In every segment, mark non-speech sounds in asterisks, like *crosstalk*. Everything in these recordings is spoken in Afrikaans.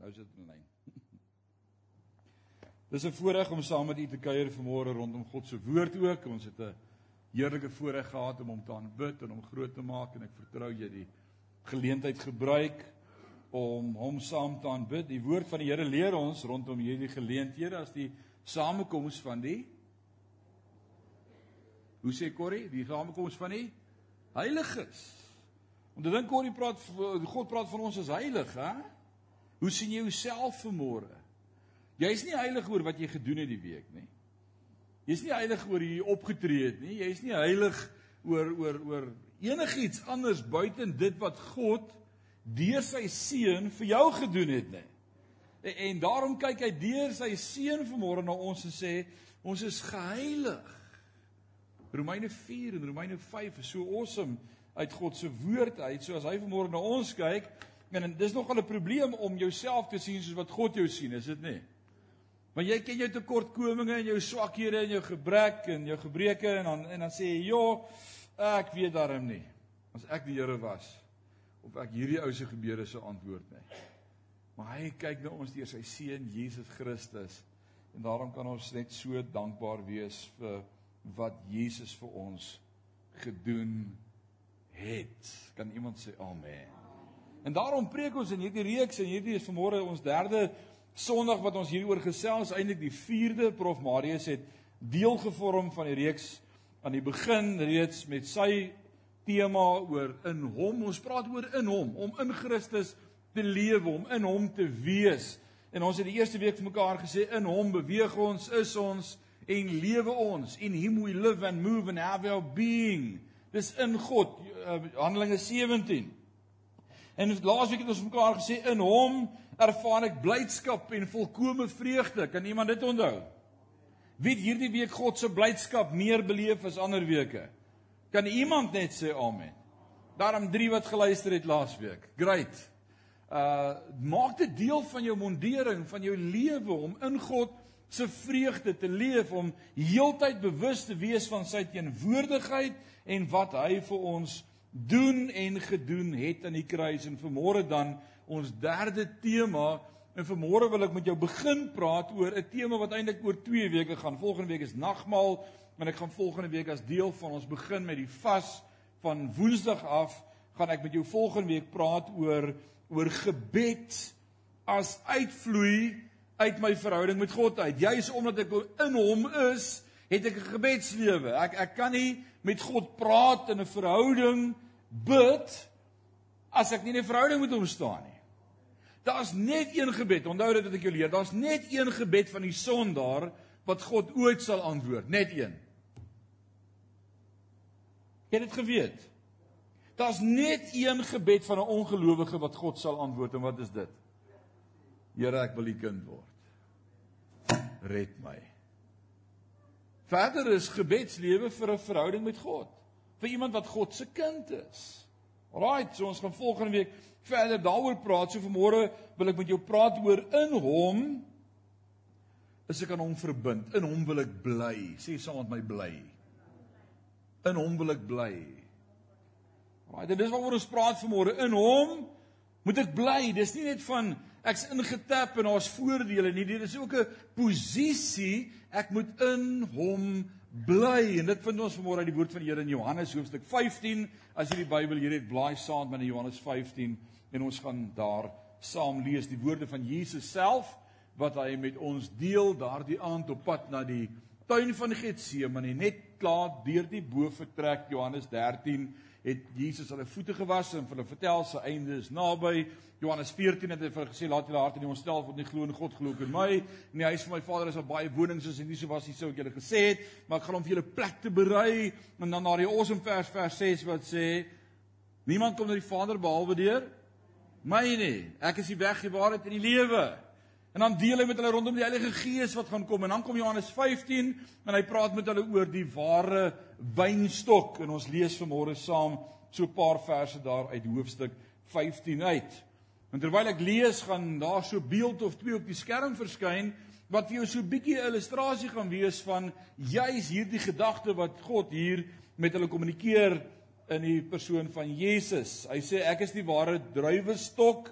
Nou sit dit in lyn. *laughs* Dis 'n voorreg om saam met u te kuier vanmôre rondom God se woord ook. Ons het 'n heerlike voorreg gehad om hom te aanbid en hom groot te maak en ek vertrou jy die geleentheid gebruik om hom saam te aanbid. Die woord van die Here leer ons rondom hierdie geleenthede as die samekoms van die Hoe sê Corrie? Die samekoms van die heiliges. Want ek dink Corrie praat God praat van ons as heilig, hè? Hoe sien jy jouself vanmôre? Jy's nie heilig oor wat jy gedoen het die week nie. Jy's nie heilig oor hoe jy opgetree het nie. Jy's nie heilig oor oor oor enigiets anders buite dit wat God deur sy seun vir jou gedoen het nie. En, en daarom kyk hy deur sy seun vanmôre na ons en sê ons is geheilig. Romeine 4 en Romeine 5 is so awesome uit God se woord uit. So as hy vanmôre na ons kyk, En, dis nogal 'n probleem om jouself te sien soos wat God jou sien, is dit nie? Want jy ken jou tekortkominge en jou swakhede en jou gebrek en jou gebreke en dan en dan sê jy, "Jo, ek weet daarom nie as ek die Here was of ek hierdie ou se gebede sou antwoord nie." Maar hy kyk na ons deur sy seun Jesus Christus en daarom kan ons net so dankbaar wees vir wat Jesus vir ons gedoen het. Kan iemand sê amen? En daarom preek ons in hierdie reeks en hierdie is vanmôre ons derde Sondag wat ons hieroor gesels, eintlik die 4de Prof Marius het deel gevorm van die reeks aan die begin reeds met sy tema oor in hom. Ons praat oor in hom, om in Christus te lewe, om in hom te wees. En ons het die eerste week vir mekaar gesê in hom beweeg ons, is ons en lewe ons. In him we live and move and have our being. Dis in God. Uh, Handelinge 17. En laasweek het ons mekaar gesê in hom ervaar ek blydskap en volkomme vreugde. Kan iemand dit onthou? Wie het hierdie week God se blydskap meer beleef as ander weke? Kan iemand net sê amen? Daarom 3 wat geluister het laasweek. Great. Uh maak dit deel van jou mondering, van jou lewe om in God se vreugde te leef om heeltyd bewus te wees van sy teenwoordigheid en wat hy vir ons doen en gedoen het aan die kruis en vanmôre dan ons derde tema en vanmôre wil ek met jou begin praat oor 'n tema wat eintlik oor 2 weke gaan. Volgende week is nagmaal en ek gaan volgende week as deel van ons begin met die vas van Woensdag af gaan ek met jou volgende week praat oor oor gebed as uitvloei uit my verhouding met God uit. Juis omdat ek in hom is, het ek 'n gebedslewe. Ek ek kan nie met God praat in 'n verhouding bid as ek nie 'n verhouding met hom staan nie. Daar's net een gebed. Onthou dit wat ek jou leer. Daar's net een gebed van die sondaar wat God ooit sal antwoord, net een. Jy het dit geweet. Daar's net een gebed van 'n ongelowige wat God sal antwoord en wat is dit? Here, ek wil u kind word. Red my. Verder is gebedslewe vir 'n verhouding met God, vir iemand wat God se kind is. Alraight, so ons gaan volgende week verder daaroor praat. So vanmôre wil ek met jou praat oor in hom is ek aan hom verbind. In hom wil ek bly. Sê saam met my bly. In hom wil ek bly. Alraight, dit is waaroor ons praat vanmôre. In hom moet ek bly. Dis nie net van ek's ingetap en daar's voordele nie. Dit is ook 'n posisie. Ek moet in hom bly. En dit vind ons vanmôre uit die woord van die Here in Johannes hoofstuk 15. As jy die Bybel hier het, blaai saam met Johannes 15 en ons gaan daar saam lees die woorde van Jesus self wat hy met ons deel daardie aand op pad na die tuin van Getsemane net klaar deur die bo vertrek Johannes 13 het Jesus hulle voete gewas en vir hulle vertel sy einde is naby. Johannes 14 het hy vir gesê laat julle harte nie ontstel word nie glo in God glo in my. In die huis van my Vader is daar baie wonings soos en nie so was nie sou ek julle gesê het, maar ek gaan hom vir julle plek te berei en dan daar die awesome vers vers 6 wat sê niemand kom na die Vader behalwe deur my nie. Ek is die weg, die waarheid en die lewe. En dan deel hy met hulle rondom die Heilige Gees wat gaan kom en dan kom Johannes 15 en hy praat met hulle oor die ware wynstok en ons lees vanmôre saam so 'n paar verse daar uit hoofstuk 15 uit. En terwyl ek lees gaan daar so beeld of twee op die skerm verskyn wat vir jou so 'n bietjie 'n illustrasie gaan wees van juis hierdie gedagte wat God hier met hulle kommunikeer in die persoon van Jesus. Hy sê ek is die ware druiwestok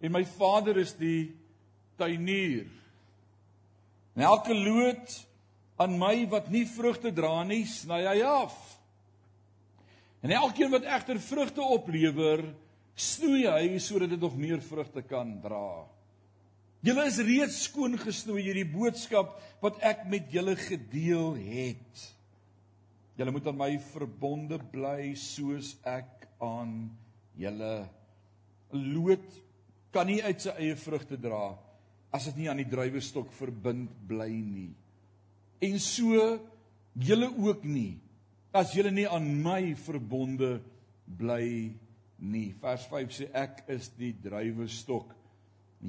en my Vader is die tuinier. En elke loot aan my wat nie vrugte dra nie, sny hy af. En elkeen wat egter vrugte oplewer, snoei hy sodat dit nog meer vrugte kan dra. Julle is reeds skoon gesnoei deur die boodskap wat ek met julle gedeel het. Julle moet aan my verbonde bly soos ek aan julle. Loot kan nie uit sy eie vrugte dra as dit nie aan die druiwestok verbind bly nie. En so julle ook nie as julle nie aan my verbonde bly nie. Vers 5 sê ek is die druiwestok.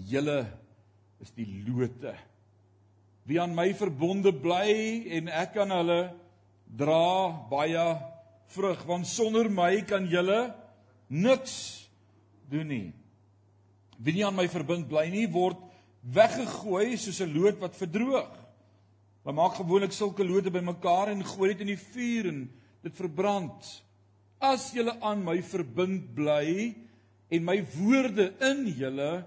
Julle is die lote. Wie aan my verbonde bly en ek aan hulle dra baie vrug want sonder my kan julle niks doen nie. Wie nie aan my verbind bly nie word weggegooi soos 'n loot wat verdroog. Hulle maak gewoonlik sulke lote bymekaar en gooi dit in die vuur en dit verbrand. As julle aan my verbind bly en my woorde in julle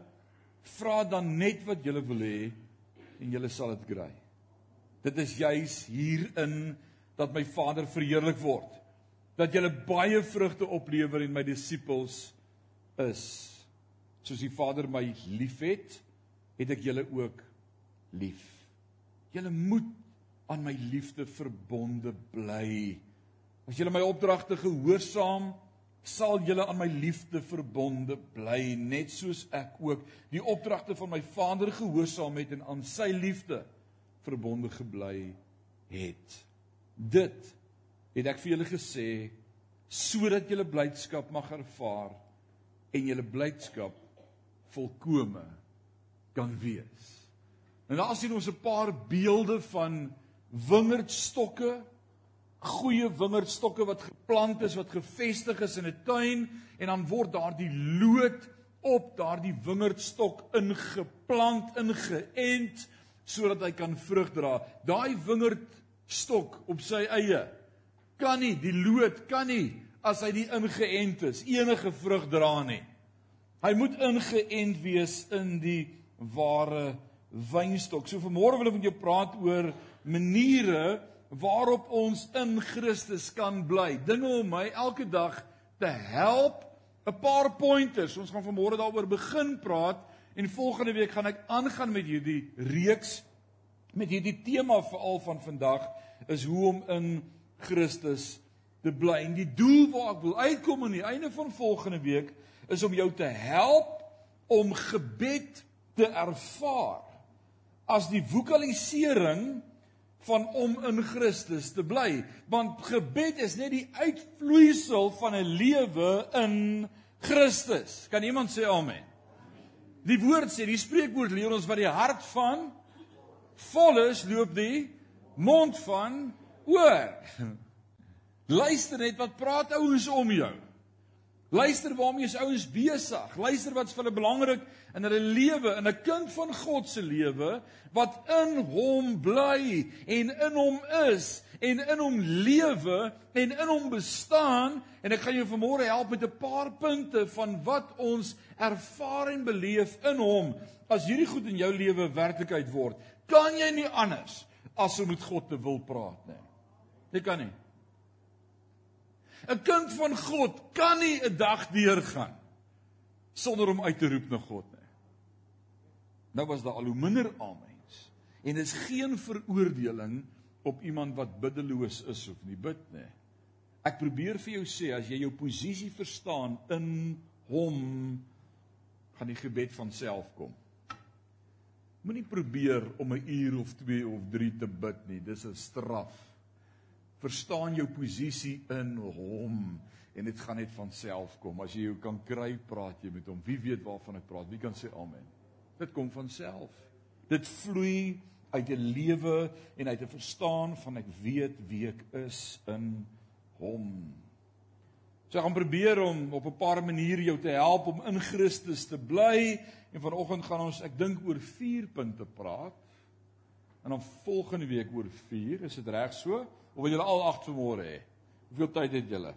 vra dan net wat julle wil hê en julle sal dit kry. Dit is juis hierin dat my Vader verheerlik word. Dat julle baie vrugte oplewer en my disippels is. Soos die Vader my liefhet, het ek julle ook lief. Julle moet aan my liefde verbonde bly. As julle my opdragte gehoorsaam, sal julle aan my liefde verbonde bly, net soos ek ook die opdragte van my Vader gehoorsaam het en aan sy liefde verbonde gebly het. Dit het ek vir julle gesê sodat julle blydskap mag ervaar en julle blydskap volkome kan wees. En daar sien ons 'n paar beelde van wingerdstokke, goeie wingerdstokke wat geplant is, wat gevestig is in 'n tuin en dan word daardie loot op daardie wingerdstok ingeplant, ingeënt sodat hy kan vrug dra. Daai wingerdstok op sy eie kan nie, die loot kan nie as hy nie ingeënt is, enige vrug dra nie. Hy moet ingeënt wees in die ware wynstok. So vanmôre wil ek met jou praat oor maniere waarop ons in Christus kan bly. Dinge om my elke dag te help. 'n Paar pointers. Ons gaan vanmôre daaroor begin praat en volgende week gaan ek aangaan met hierdie reeks met hierdie tema veral van vandag is hoe om in Christus te bly. En die doel waar ek wil uitkom aan die einde van volgende week is om jou te help om gebed te ervaar as die vokalisering van om in Christus te bly. Want gebed is net die uitvloeisel van 'n lewe in Christus. Kan iemand sê amen? Die woord sê die spreekwoord leer ons wat die hart van vol is loop die mond van oor. *laughs* Luister net wat praat ouens om jou Luister waarmee is ouens besig. Luister wat's vir hulle belangrik in hulle lewe, in 'n kind van God se lewe wat in hom bly en in hom is en in hom lewe en in hom bestaan en ek gaan jou vanmôre help met 'n paar punte van wat ons ervaar en beleef in hom as hierdie goed in jou lewe werklikheid word. Kan jy nie anders as om met God te wil praat nie. Jy kan nie. 'n Kind van God kan nie 'n dag deurgaan sonder om uit te roep na God nie. Nou was daar al hoe minder amens en dis geen veroordeling op iemand wat biddeloos is of nie bid nie. Ek probeer vir jou sê as jy jou posisie verstaan in hom gaan die gebed van self kom. Moenie probeer om 'n uur of 2 of 3 te bid nie. Dis 'n straf verstaan jou posisie in hom en dit gaan net van self kom. As jy jou kan kry, praat jy met hom. Wie weet waarvan ek praat? Wie kan sê amen? Dit kom van self. Dit vloei uit 'n lewe en uit 'n verstaan van ek weet wie ek is in hom. So ek gaan probeer om op 'n paar maniere jou te help om in Christus te bly en vanoggend gaan ons ek dink oor 4 punte praat. En dan volgende week oor 4, is dit reg so? Of wil julle al 8 vanmôre hê? Hoeveel tyd het julle?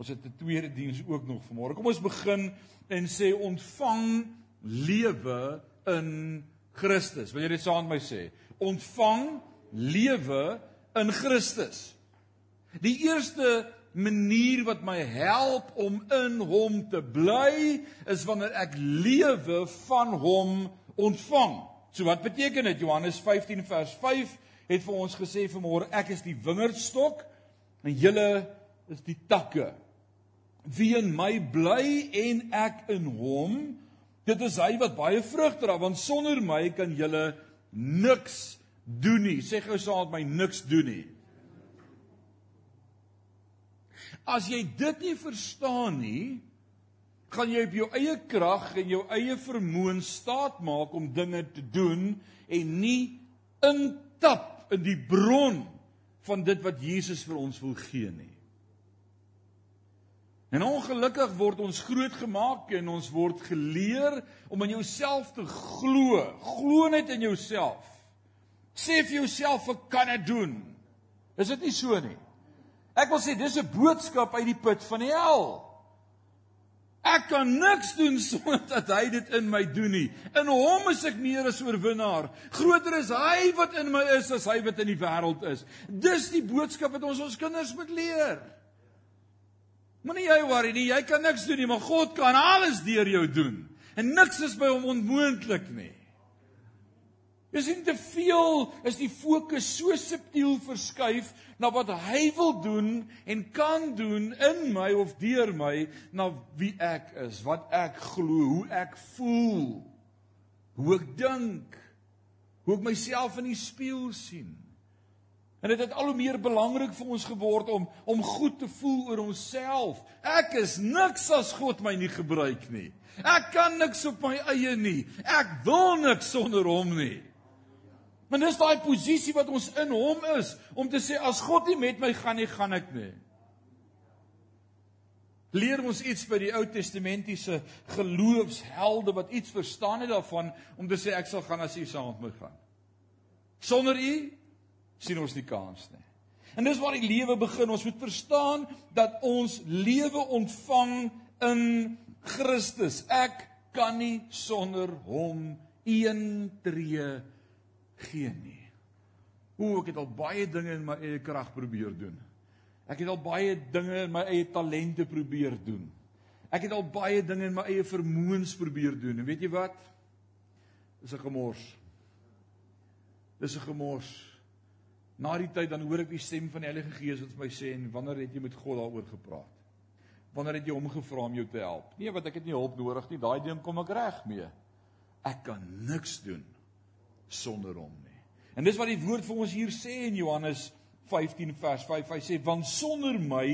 Ons het 'n tweede diens ook nog vanmôre. Kom ons begin en sê ontvang lewe in Christus. Wil jy dit saam met my sê? Ontvang lewe in Christus. Die eerste manier wat my help om in hom te bly is wanneer ek lewe van hom ontvang. So wat beteken dit? Johannes 15 vers 5 het vir ons gesê vanmôre ek is die wingerdstok en julle is die takke. Wie in my bly en ek in hom, dit is hy wat baie vrug dra want sonder my kan julle niks doen nie. Sê gou saam met my niks doen nie. As jy dit nie verstaan nie, gaan jy op jou eie krag en jou eie vermoë staat maak om dinge te doen en nie intap in die bron van dit wat Jesus vir ons wil gee nie. En ongelukkig word ons grootgemaak en ons word geleer om in jouself te glo. Glo net in jouself. Sê vir jouself ek kan dit doen. Is dit nie so nie? Ek wil sê dis 'n boodskap uit die put van die hel. Ek kan niks doen *laughs* sonder dat hy dit in my doen nie. In hom is ek meer as oorwinnaar. Groter is hy wat in my is as hy wat in die wêreld is. Dis die boodskap wat ons ons kinders moet leer. Moenie jy worry nie, jy kan niks doen nie, maar God kan alles deur jou doen. En niks is by hom onmoontlik nie. Is nie te veel is die fokus so subtiel verskuif na wat hy wil doen en kan doen in my of deur my na wie ek is, wat ek glo, hoe ek voel, hoe ek dink, hoe ek myself in die spieël sien. En dit het al hoe meer belangrik vir ons geword om om goed te voel oor onsself. Ek is niks as God my nie gebruik nie. Ek kan niks op my eie nie. Ek wil niks sonder hom nie. Maar dis daai posisie wat ons in hom is om te sê as God nie met my gaan nie, gaan ek nie. Leer ons iets by die Ou Testamentiese geloofshelde wat iets verstaan het daarvan om te sê ek sal gaan as U saam met my gaan. Sonder U sien ons nie kans nie. En dis waar die lewe begin. Ons moet verstaan dat ons lewe ontvang in Christus. Ek kan nie sonder hom een tree gee nie. Hoe ek het al baie dinge in my eie krag probeer doen. Ek het al baie dinge in my eie talente probeer doen. Ek het al baie dinge in my eie vermoëns probeer doen. En weet jy wat? Dis 'n gemors. Dis 'n gemors. Na die tyd dan hoor ek die stem van die Heilige Gees wat vir my sê en wanneer het jy met God daaroor gepraat? Wanneer het jy hom gevra om jou te help? Nee, wat ek het nie hulp nodig nie. Daai ding kom ek reg mee. Ek kan niks doen sonder hom nie. En dis wat die woord vir ons hier sê in Johannes 15 vers 5. Hy sê want sonder my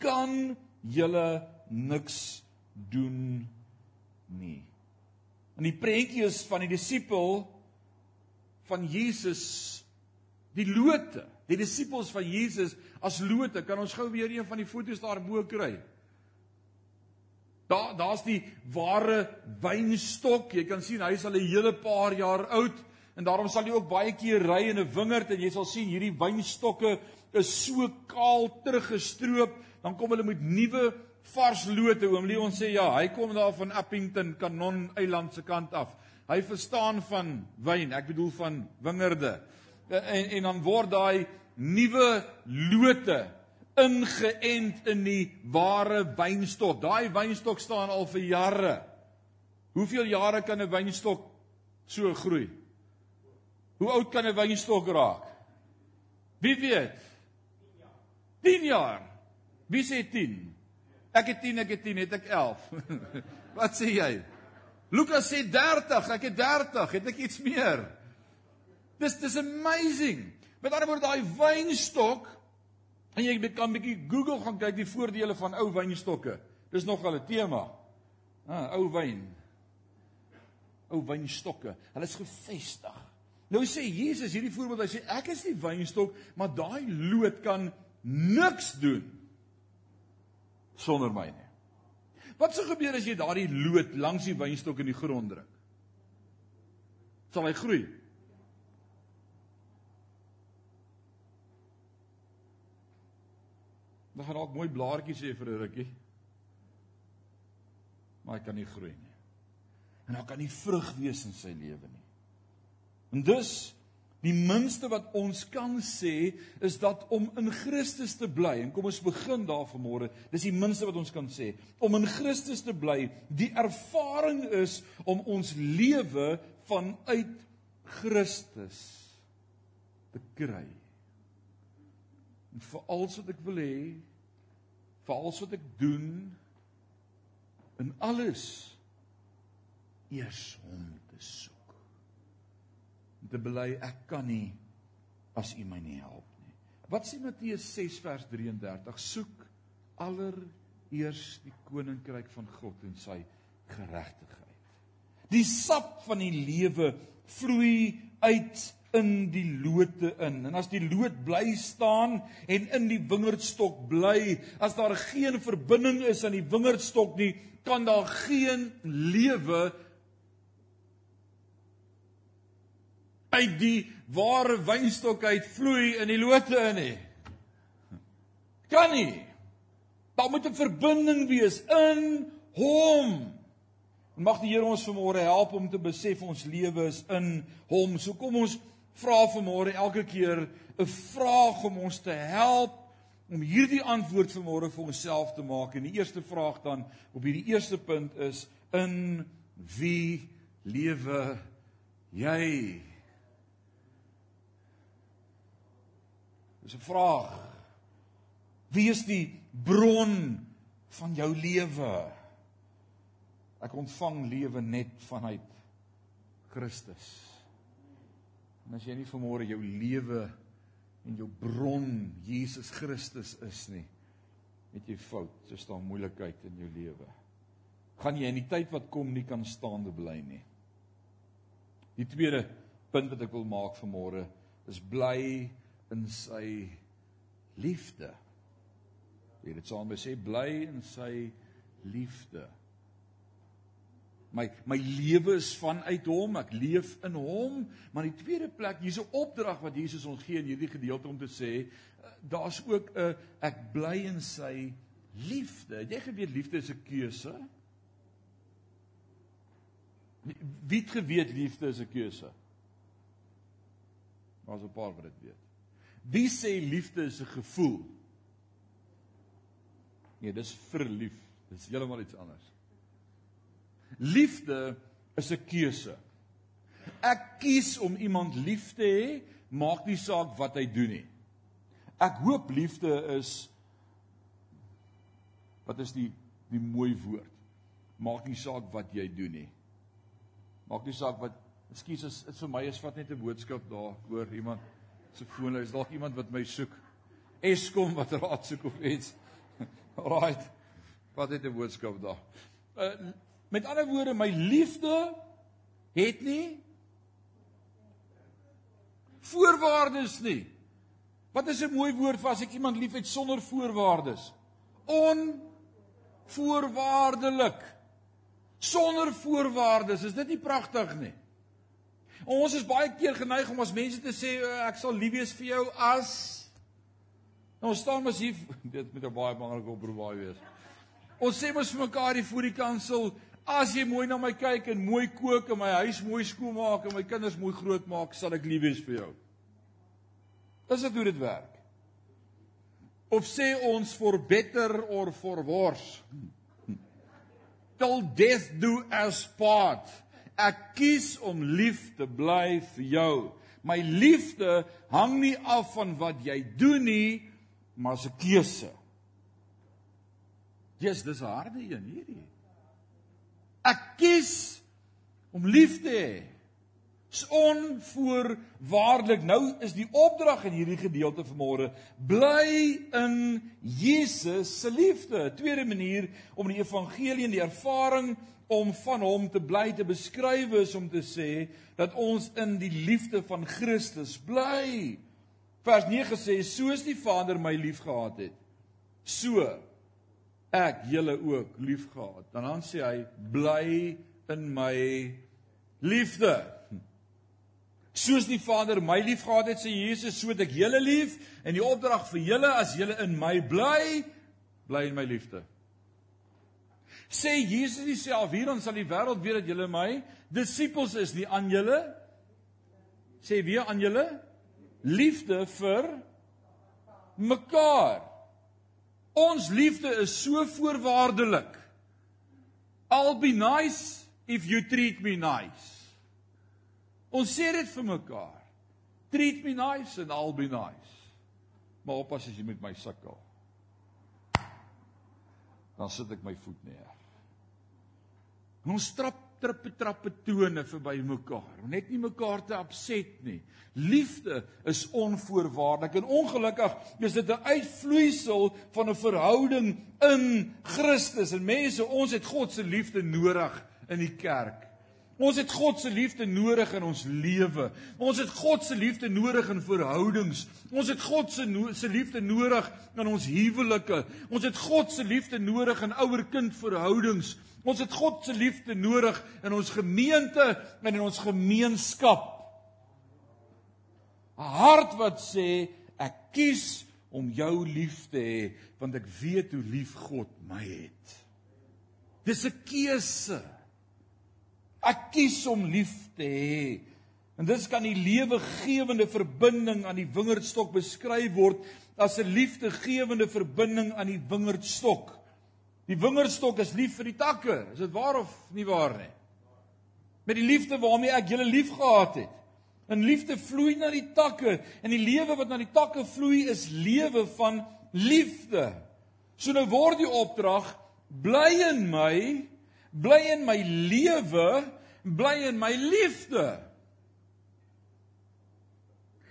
kan julle niks doen nie. En die prentjie is van die disipel van Jesus Die lote, die disippels van Jesus as lote, kan ons gou weer een van die foto's daarbo kry. Daar daar's die ware wynstok. Jy kan sien hy is al 'n hele paar jaar oud en daarom sal jy ook baie keer ry in 'n wingerd en jy sal sien hierdie wynstokke is so kaal teruggestroop, dan kom hulle met nuwe vars lote. Oom Leon sê ja, hy kom daar van Appington, Kanon Eiland se kant af. Hy verstaan van wyn, ek bedoel van wingerde. Eh, en en dan word daai nuwe lote ingeënt in die ware wynstok. Daai wynstok staan al vir jare. Hoeveel jare kan 'n wynstok so groei? Hoe oud kan 'n wynstok raak? Wie weet? 10 jaar. 10 jaar. Wie sê 10? Ek het 10, ek het 10, het ek 11. *laughs* Wat sê jy? Lukas sê 30, ek het 30, het ek iets meer? Dis dis amazing. Met ander woorde daai wynstok en jy kan 'n bietjie Google gaan kyk die voordele van ou wynstokke. Dis nog al 'n tema. Ah, ou wyn. Ou wynstokke. Hulle is gefestig. Nou sê Jesus hierdie voorbeeld, hy sê ek is die wynstok, maar daai loot kan niks doen sonder my nie. Wat sou gebeur as jy daardie loot langs die wynstok in die grond druk? Sal hy groei? Dan gaan dalk mooi blaartjies hê vir 'n rukkie. Maar hy kan nie groei nie. en daar kan nie vrug wees in sy lewe nie. En dus die minste wat ons kan sê is dat om in Christus te bly en kom ons begin daar vanmôre dis die minste wat ons kan sê om in Christus te bly die ervaring is om ons lewe vanuit Christus te kry. En vir alles wat ek wil hê vir alles wat ek doen in alles eers hom te soek te bely ek kan nie as U my nie help nie. Wat sê Matteus 6 vers 33? Soek allereers die koninkryk van God en sy geregtigheid. Die sap van die lewe vloei uit in die lote in. En as die loot bly staan en in die wingerdstok bly, as daar geen verbinding is aan die wingerdstok nie, kan daar geen lewe uit die ware wynstok uit vloei in die lote in nie. Kan nie. Daar moet 'n verbinding wees in hom. En mag die Here ons vanmôre help om te besef ons lewe is in hom. So kom ons vra vanmôre elke keer 'n vraag om ons te help om hierdie antwoord vanmôre vir onsself te maak. En die eerste vraag dan op hierdie eerste punt is in wie lewe jy? Dis 'n vraag. Wie is die bron van jou lewe? Ek ontvang lewe net vanuit Christus. En as jy nie vermoere jou lewe en jou bron Jesus Christus is nie, het jy fout. Is daar moeilikheid in jou lewe. Gaan jy in die tyd wat kom nie kan staande bly nie. Die tweede punt wat ek wil maak vanmôre is bly in sy liefde. Jy dit saam sê bly in sy liefde. My my lewe is vanuit hom, ek leef in hom, maar in die tweede plek hier's 'n opdrag wat Jesus ons gee in hierdie gedeelte om te sê, eh, daar's ook 'n ek bly in sy liefde. Jy geweet liefde is 'n keuse. Wie het geweet liefde is 'n keuse? Daar's 'n paar wat dit weet. Wie sê liefde is 'n gevoel? Nee, dis verlief. Dis heeltemal iets anders. Liefde is 'n keuse. Ek kies om iemand lief te hê, maak nie saak wat hy doen nie. Ek hoop liefde is wat is die die mooi woord. Maak nie saak wat jy doen nie. Maak nie saak wat Ekskuus, dit vir my is vat net 'n boodskap daar, hoor iemand se foon is dalk iemand wat my soek. Eskom wat raad soek of iets. *laughs* Right. Wat het 'n boodskap daar? Uh, met ander woorde, my liefde het nie voorwaardes nie. Wat is 'n mooi woord vir as ek iemand liefhet sonder voorwaardes? Onvoorwaardelik. Sonder voorwaardes, is dit nie pragtig nie? Ons is baie keer geneig om as mense te sê ek sal lief wees vir jou as Nou staan ons hier *laughs* dit met 'n baie belangrike oproep wees. Ons sê mos vir mekaar hier voor die kansel as jy mooi na my kyk en mooi kook en my huis mooi skoon maak en my kinders mooi groot maak, sal ek lief wees vir jou. Dis dit hoe dit werk. Of sê ons for better or for worse. Till death do us part. Ek kies om lief te bly vir jou. My liefde hang nie af van wat jy doen nie, maar 'n keuse. Jesus, dis 'n harde een hierdie. Ek kies om lief te hê. Is onvoorwaardelik. Nou is die opdrag in hierdie gedeelte vanmôre bly in Jesus se liefde. Tweede manier om die evangelie en die ervaring om van hom te bly te beskryf is om te sê dat ons in die liefde van Christus bly. Vers 9 sê soos die Vader my liefgehad het, so ek julle ook liefgehad. Dan dan sê hy bly in my liefde. Soos die Vader my liefgehad het, sê Jesus, so het ek julle lief en die opdrag vir julle as julle in my bly, bly in my liefde. Sê Jesus self hier dan sal die wêreld weet dat julle my disippels is, nie aan julle sê weer aan julle liefde vir mekaar. Ons liefde is so voorwaardelik. I'll be nice if you treat me nice. Ons sê dit vir mekaar. Treat me nice and I'll be nice. Maar oppas as jy met my sukkel. Dan sit ek my voet neer. Ons trap trippe trappe tone verby mekaar. Net nie mekaar te opset nie. Liefde is onvoorwaardelik en ongelukkig is dit 'n uitvloeisel van 'n verhouding in Christus. En mense, ons het God se liefde nodig in die kerk. Ons het God se liefde nodig in ons lewe. Ons het God se liefde nodig in verhoudings. Ons het God se no se liefde nodig in ons huwelike. Ons het God se liefde nodig in ouer-kind verhoudings. Ons het God se liefde nodig in ons gemeente en in ons gemeenskap. 'n Hart wat sê ek kies om jou lief te hê want ek weet hoe lief God my het. Dis 'n keuse. Ek kies om lief te hê. En dis kan die lewegewende verbinding aan die wingerdstok beskryf word as 'n liefdegewende verbinding aan die wingerdstok. Die wingerdstok is lief vir die takke. Is dit waar of nie waar nie? Met die liefde waarmee ek julle liefgehad het. En liefde vloei na die takke en die lewe wat na die takke vloei is lewe van liefde. So nou word die opdrag bly in my, bly in my lewe, bly in my liefde.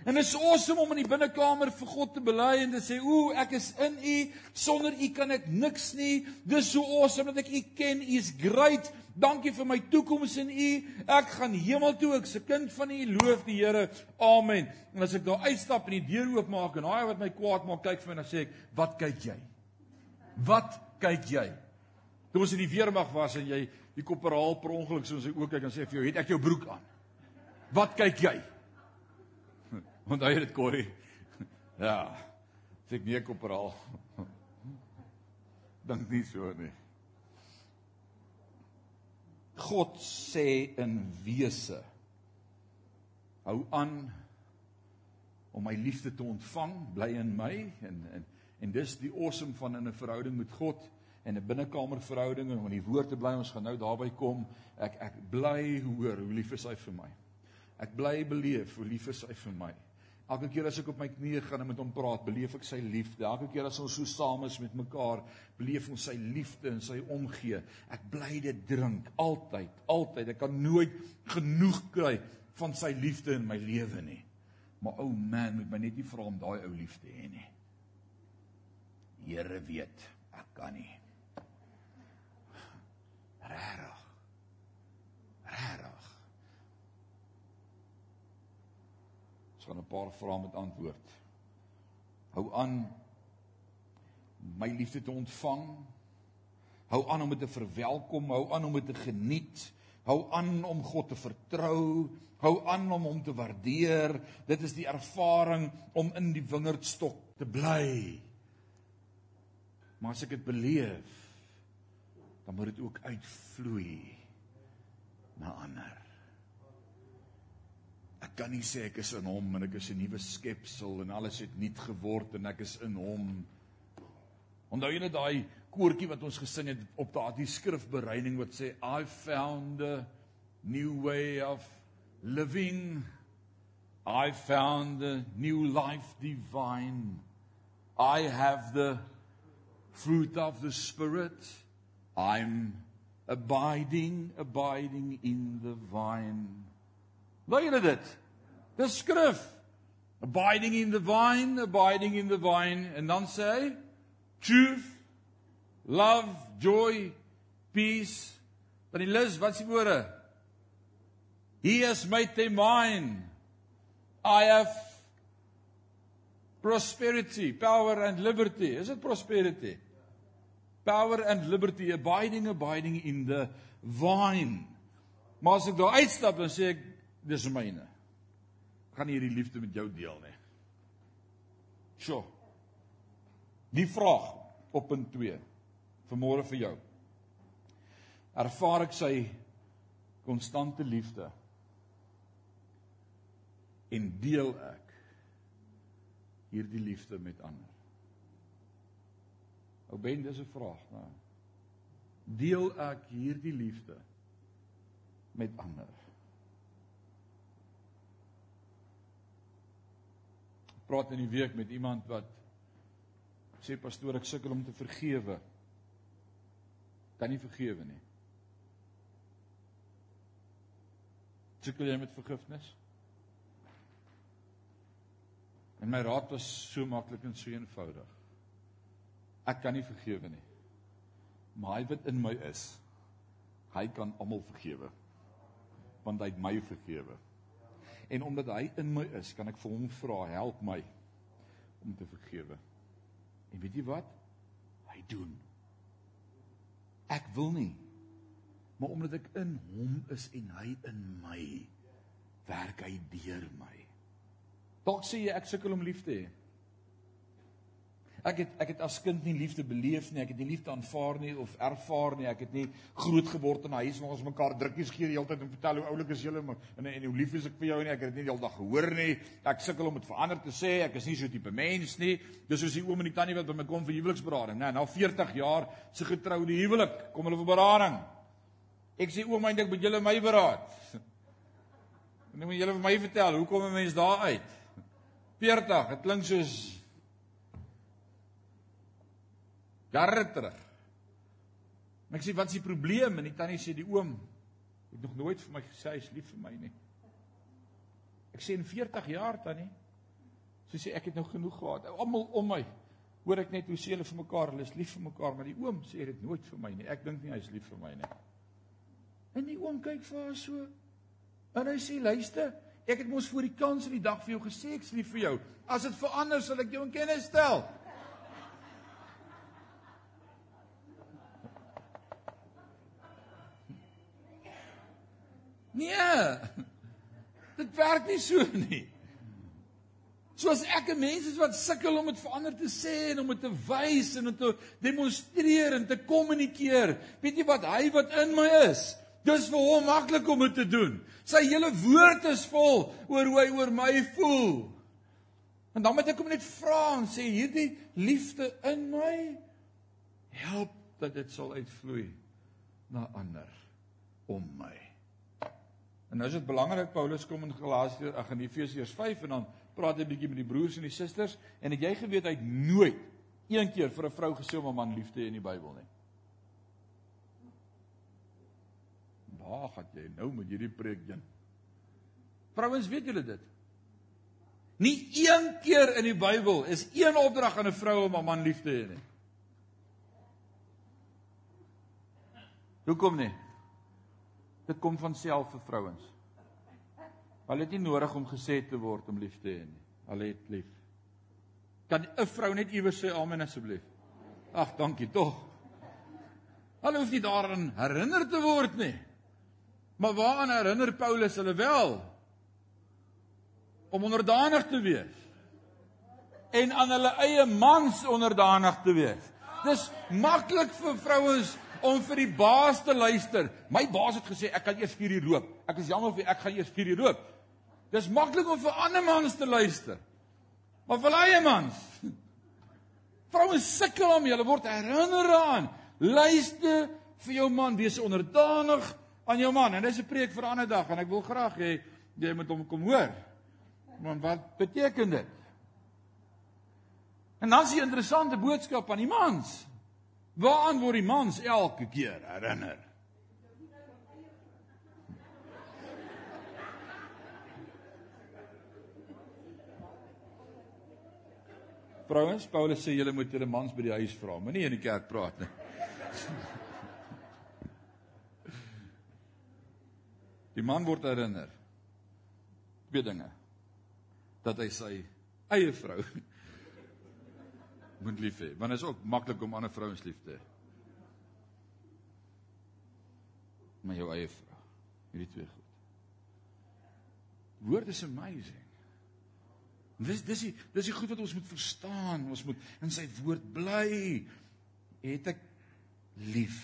En dit is awesome om in die binnekamer vir God te bely en te sê, "Ooh, ek is in U. Sonder U kan ek niks nie. Dis so awesome dat ek U ken. U is great. Dankie vir my toekoms in U. Ek gaan hemel toe. Ek's 'n kind van U. Loof die Here. Amen." En as ek daar uitstap en die deur oopmaak en daai wat my kwaad maak kyk vir my en dan sê ek, "Wat kyk jy? Wat kyk jy?" Toe ons in die weermag was en jy die koperaal per ongeluk so in sy oë kyk en sê vir jou, "Het ek jou broek aan?" Wat kyk jy? *laughs* Onthou jy dit Corrie? *laughs* Ja. Sê ek nee koperaal. *laughs* Dink nie so nie. God sê in wese hou aan om my liefde te ontvang, bly in my en en en dis die awesome van in 'n verhouding met God en 'n binnekamer verhouding en om in die woord te bly ons gaan nou daarby kom ek ek bly hoor hoe lief is hy vir my ek bly beleef hoe lief is hy vir my Elke keer as ek op my knieë gaan en met hom praat, beleef ek sy liefde. Elke keer as ons so saam is met mekaar, beleef ons sy liefde en sy omgee. Ek bly dit drink altyd, altyd. Ek kan nooit genoeg kry van sy liefde in my lewe nie. Maar ou oh man, moet my net nie vra om daai ou liefde hê nie. Here weet, ek kan nie. Rarig. Rarig. gaan 'n paar vrae met antwoord. Hou aan my liefde te ontvang. Hou aan om dit te verwelkom, hou aan om dit te geniet, hou aan om God te vertrou, hou aan om hom te waardeer. Dit is die ervaring om in die wingerdstok te bly. Maar as ek dit beleef, dan moet dit ook uitvloei na ander. Ek kan nie sê ek is in hom en ek is 'n nuwe skepsel en alles het nuut geword en ek is in hom. Onthou net daai koortjie wat ons gesing het op daardie skrifbereiding wat sê I found a new way of living. I found a new life divine. I have the fruit of the spirit. I'm abiding abiding in the vine. Wil julle dit? Dis skrif. Abiding in the vine, abiding in the vine en dan sê hy truth, love, joy, peace. Dan die lys, wat is die woorde? He has made them mine. I have prosperity, power and liberty. Is it prosperity? Power and liberty abiding abiding in the vine. Maar as ek daar uitstap dan sê ek dis myne. Ek gaan hierdie liefde met jou deel nie. Sjoe. Die vraag op punt 2 vir môre vir jou. ervaar ek sy konstante liefde en deel ek hierdie liefde met ander. Ou ben dis 'n vraag, né? Deel ek hierdie liefde met ander? Ek praat in die week met iemand wat sê pastoor ek sukkel om te vergewe. Kan nie vergewe nie. Sukkel jy met vergifnis? En my raad was so maklik en so eenvoudig. Ek kan nie vergewe nie. Maar hy wat in my is, hy kan almal vergewe. Want hy het my vergewe. En omdat hy in my is, kan ek vir hom vra, help my om te vergewe. En weet jy wat? Hy doen. Ek wil nie. Maar omdat ek in hom is en hy in my, werk hy deur my. Dalk sê jy ek sukkel om lief te hê. Ek het ek het as kind nie liefde beleef nie, ek het nie liefde aanvaar nie of ervaar nie. Ek het nie groot geword in 'n huis waar ons mekaar drukkies gee die hele tyd en vertel hoe oulik is julle en en hoe lief is ek vir jou nie. Ek het dit nie die hele dag gehoor nie. Ek sukkel om dit verander te sê. Ek is nie so tipe mens nie. Dis soos die oom en die tannie wat by my kom vir huweliksberading, né? Na 40 jaar se getroude huwelik kom hulle vir berading. Ek sê oom, eintlik moet julle my beraad. *laughs* Nou moet julle vir my vertel, hoe kom 'n mens daar uit? 40, dit klink soos jare terug. En ek sê wat is die probleem? En die tannie sê die oom het nog nooit vir my gesê hy is lief vir my nie. Ek sê in 40 jaar tannie. Sy sê ek het nou genoeg gehad. Almal om my hoor ek net hoe sê hulle vir mekaar, hulle is lief vir mekaar, maar die oom sê dit nooit vir my nie. Ek dink nie hy is lief vir my nie. En die oom kyk vir haar so. En hy sê luister, ek het mos voor die kans in die dag vir jou gesê ek's lief vir jou. As dit verander sal ek jou in kennis stel. Nee. Dit werk nie so nie. Soos ek 'n mens is wat sukkel om dit verander te sê en om dit te wys en om te demonstreer en te kommunikeer. Weet jy wat hy wat in my is? Dis vir hom maklik om dit te doen. Sy hele woord is vol oor hoe hy oor my voel. En dan moet ek hom net vra en sê hierdie liefde in my help dat dit sal uitvloei na ander om my. En nou is dit belangrik Paulus kom in Galasië ag in Efesiërs 5 en dan praat hy 'n bietjie met die broers en die susters en het jy geweet hy het nooit een keer vir 'n vrou gesê om 'n man lief te hê in die Bybel nie. Waar gaan jy nou met hierdie preek heen? Vrouens, weet julle dit? Nie een keer in die Bybel is een opdrag aan 'n vrou om 'n man lief te hê nie. Hoekom nie? Dit kom van self vir vrouens. Hulle het nie nodig om gesê te word om lief te hê nie. Hulle het lief. Kan 'n vrou net iewers sê amen asseblief? Ag, dankie tog. Hulle hoef nie daaraan herinner te word nie. Maar waaraan herinner Paulus hulle wel? Om onderdanig te wees. En aan hulle eie mans onderdanig te wees. Dis maklik vir vrouens om vir die baas te luister. My baas het gesê ek kan eers 4 uur loop. Ek is jammer vir ek gaan eers 4 uur loop. Dis maklik om vir ander mans te luister. Maar vir eie mans. *laughs* Vrouens sukkel om hulle word herinner aan. Luister vir jou man, wees onderdanig aan jou man. En dis 'n preek vir 'n ander dag en ek wil graag hê jy moet hom kom hoor. Want wat beteken dit? En dan is die interessante boodskap aan die mans. Waaraan word die mans elke keer herinner? Vrouens, Paulus sê julle moet julle mans by die huis vra, moenie in die kerk praat nie. *laughs* Die man word herinner. Twee dinge. Dat hy sy eie vrou moet lief hê. Want dit is ook maklik om ander vrouens lief te hê. Maar jou eie vrou, hierdie twee goed. Woord is amazing. Dis dis die dis die goed wat ons moet verstaan. Ons moet in sy woord bly. Het ek lief.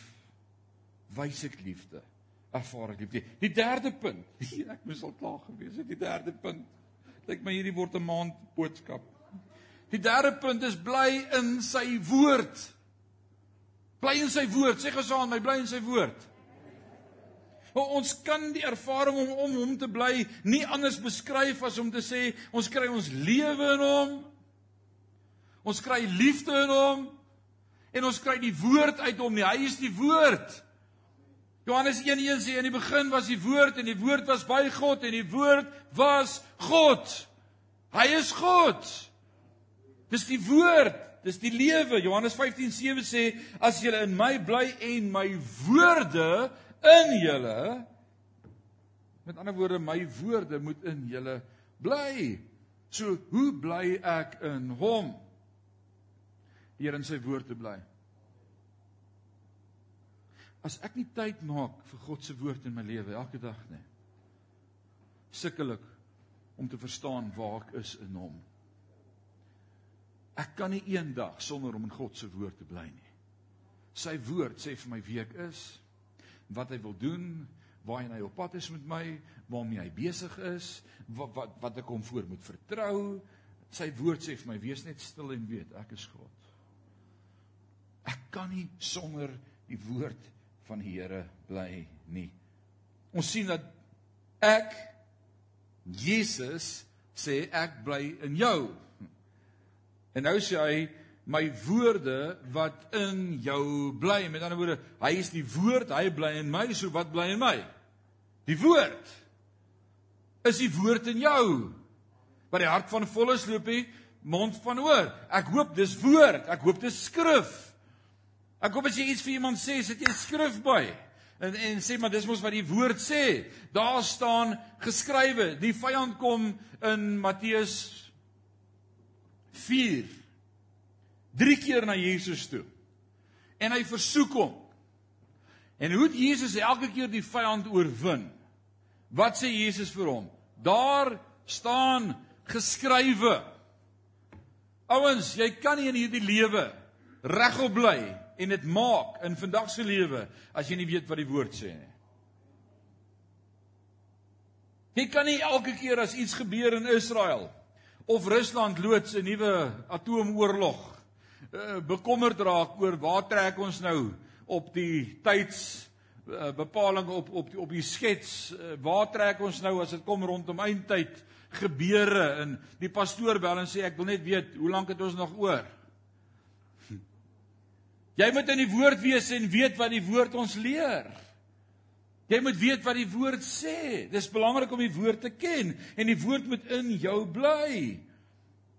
wys ek liefde. Ervaar ek liefde. Die derde punt. *laughs* Ek moes al klaar gewees het. Die derde punt. Lyk my hierdie word 'n maand boodskap. Die derde punt is bly in sy woord. Bly in sy woord. Sê gesaam my bly in sy woord. Ons kan die ervaring om om hom te bly nie anders beskryf as om te sê ons kry ons lewe in hom. Ons kry liefde in hom en ons kry die woord uit hom nie. Hy is die woord. Johannes 1:1 sê in die begin was die woord en die woord was by God en die woord was God. Hy is God. Dis die woord, dis die lewe. Johannes 15:7 sê as julle in my bly en my woorde in julle met ander woorde my woorde moet in julle bly. So hoe bly ek in hom? Hier in sy woord te bly. As ek nie tyd maak vir God se woord in my lewe elke dag nie, sukkel ek om te verstaan waar ek is in hom. Ek kan nie eendag sonder om in God se woord te bly nie. Sy woord sê vir my wie ek is, wat hy wil doen, waarheen hy op pad is met my, waarmee hy besig is, wat wat wat ek hom voor moet vertrou. Sy woord sê vir my wees net stil en weet ek is God. Ek kan nie sonder die woord van die Here bly nie. Ons sien dat ek Jesus sê ek bly in jou. En nou sê hy my woorde wat in jou bly. Met ander woorde, hy is die woord, hy bly in my, so wat bly in my? Die woord. Is die woord in jou? Wat die hart van vol is loop hy mond van oor. Ek hoop dis woord, ek hoop dis skrif. Ek hoop as jy iets vir iemand sê, sit jy skrif by. En en sê maar dis mos wat die woord sê. Daar staan geskrywe, die vyand kom in Matteus 4 drie keer na Jesus toe. En hy versoek hom. En hoe het Jesus elke keer die vyand oorwin? Wat sê Jesus vir hom? Daar staan geskrywe. Ouens, jy kan nie in hierdie lewe regop bly en dit maak in vandag se lewe as jy nie weet wat die woord sê nie. Jy kan nie elke keer as iets gebeur in Israel of Rusland loods 'n nuwe atoomoorlog Eh, bekommerd raak oor waar trek ons nou op die tyds uh, bepaling op op die, op die skets uh, waar trek ons nou as dit kom rondom eindtyd gebeure? En die pastoor bel en sê ek wil net weet hoe lank het ons nog oor? Jy moet in die woord wees en weet wat die woord ons leer Jy moet weet wat die woord sê dis belangrik om die woord te ken en die woord moet in jou bly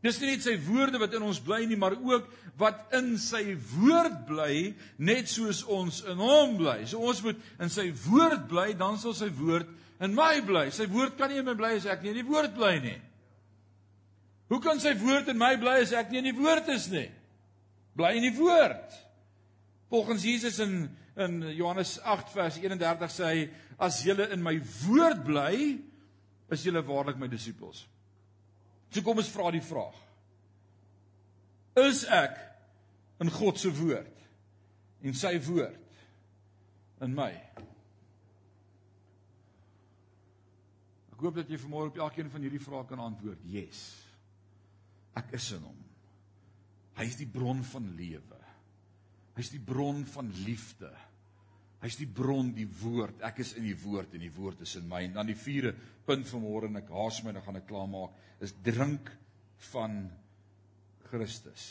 Dis nie net sy woorde wat in ons bly nie, maar ook wat in sy woord bly, net soos ons in hom bly. So ons moet in sy woord bly, dan sal sy woord in my bly. Sy woord kan nie in my bly as ek nie in die woord bly nie. Hoe kan sy woord in my bly as ek nie in die woord is nie? Bly in die woord. Volgens Jesus in in Johannes 8 vers 31 sê hy as julle in my woord bly, is julle waarlik my disippels. So kom ons vra die vraag. Is ek in God se woord en sy woord in my? Ek hoop dat jy vanmôre op elkeen van hierdie vrae kan antwoord. Yes. Ek is in hom. Hy is die bron van lewe. Hy is die bron van liefde. Hy's die bron, die woord. Ek is in die woord en die woord is in my. En dan die vierde punt van môre en ek haas my, dan gaan ek klaarmaak, is drink van Christus.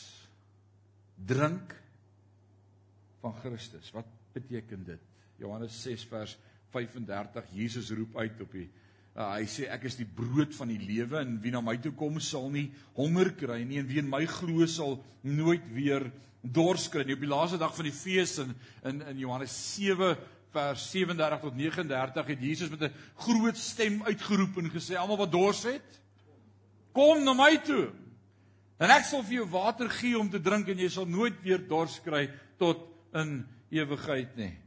Drink van Christus. Wat beteken dit? Johannes 6 vers 35 Jesus roep uit op die uh, hy sê ek is die brood van die lewe en wie na my toe kom sal nie honger kry nie en wie in my glo sal nooit weer dors kry nie. Op die laaste dag van die fees in in in Johannes 7 vers 37 tot 39 het Jesus met 'n groot stem uitgeroep en gesê almal wat dors het, kom na my toe. En ek sal vir jou water gee om te drink en jy sal nooit weer dors kry tot in ewigheid nie.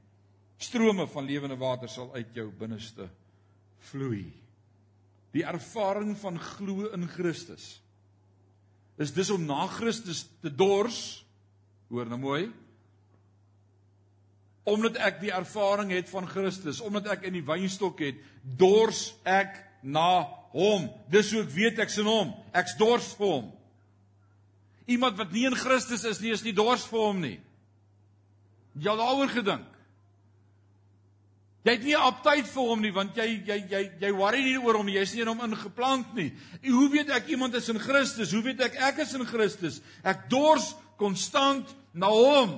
Strome van lewende water sal uit jou binneste vloei. Die ervaring van glo in Christus is dis om na Christus te dors Hoor nou mooi. omdat ek die ervaring het van Christus, omdat ek in die wynstok het, dors ek na hom. Dis hoe ek weet ek's in hom. Ek's dors vir hom. Iemand wat nie in Christus is nie, is nie dors vir hom nie. Jy al daaroor gedink? Jy het nie aptyd vir hom nie want jy jy jy jy worry nie oor hom nie. Jy's nie in hom ingeplant nie. Hoe weet ek iemand is in Christus? Hoe weet ek ek is in Christus? Ek dors konstant na hom.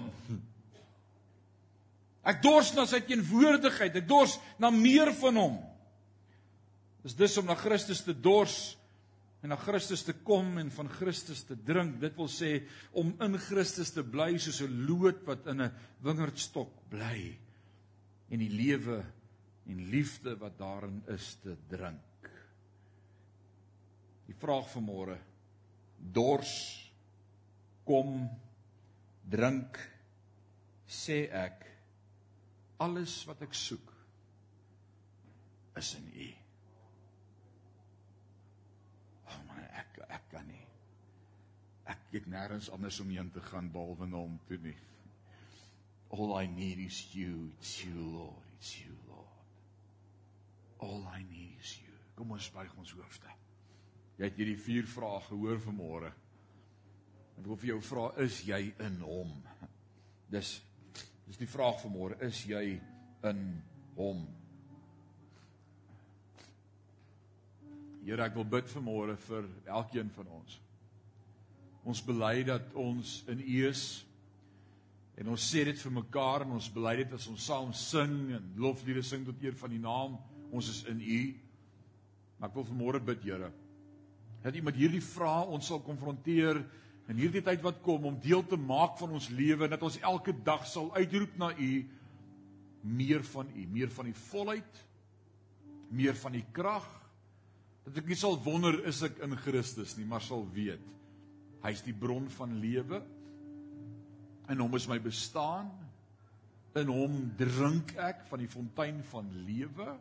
Ek dors na sy teenwoordigheid. Ek dors na meer van hom. Dis dus om na Christus te dors en na Christus te kom en van Christus te drink. Dit wil sê om in Christus te bly soos 'n loot wat in 'n wingerdstok bly en die lewe en liefde wat daarin is te drink. Die vraag van môre: dors kom drink sê ek alles wat ek soek is in U. Ek het nêrens anders om heen te gaan behalwe na hom toe nie. All I need is you, it's you Lord, it's you Lord. All I need is you. Kom ons buig ons hoofde. Jy het hierdie vier vrae gehoor vanmôre. Ek wil vir jou vra, is jy in hom? Dis dis die vraag vanmôre, is jy in hom? Here, ek wil bid vanmôre vir elkeen van ons. Ons bely dat ons in U is. En ons sê dit vir mekaar en ons bely dit as ons saam sing en lofliedere sing tot eer van U naam. Ons is in U. Maar ek wil vanmôre bid, Here, dat U met hierdie vrae ons sal konfronteer in hierdie tyd wat kom om deel te maak van ons lewe en dat ons elke dag sal uitroep na U meer van U, meer van die volheid, meer van die krag. Dat ek nie sal wonder is ek in Christus nie, maar sal weet Hy's die bron van lewe. In hom is my bestaan. In hom drink ek van die fontein van lewe.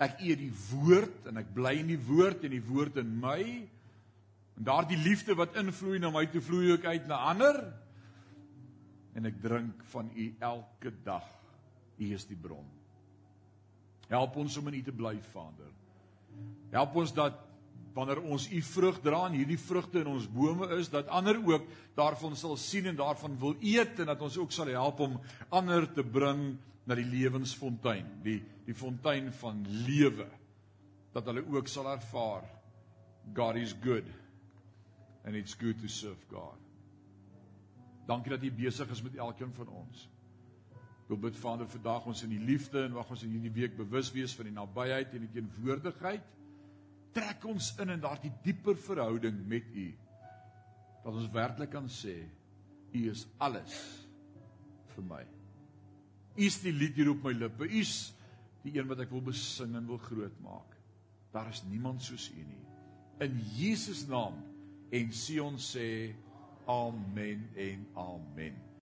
Ek eet die woord en ek bly in die woord en die woord in my. En daardie liefde wat invloei na my toe vloei ook uit na ander. En ek drink van u elke dag. U is die bron. Help ons om in u te bly, Vader. Help ons dat wanneer ons u vrug dra en hierdie vrugte in ons bome is dat ander ook daarvan sal sien en daarvan wil eet en dat ons ook sal help om ander te bring na die lewensfontein die die fontein van lewe dat hulle ook sal ervaar God is good and it's good to serve God. Dankie dat U besig is met elkeen van ons. Ek wil bid Vader vandag ons in die liefde en wag ons in hierdie week bewus wees van die nabyheid en die teenwoordigheid trek ons in in daardie dieper verhouding met U. Dat ons werklik kan sê U is alles vir my. U is die lied hier op my lippe. U is die een wat ek wil besing en wil groot maak. Daar is niemand soos U nie. In Jesus naam en Sion sê amen en amen.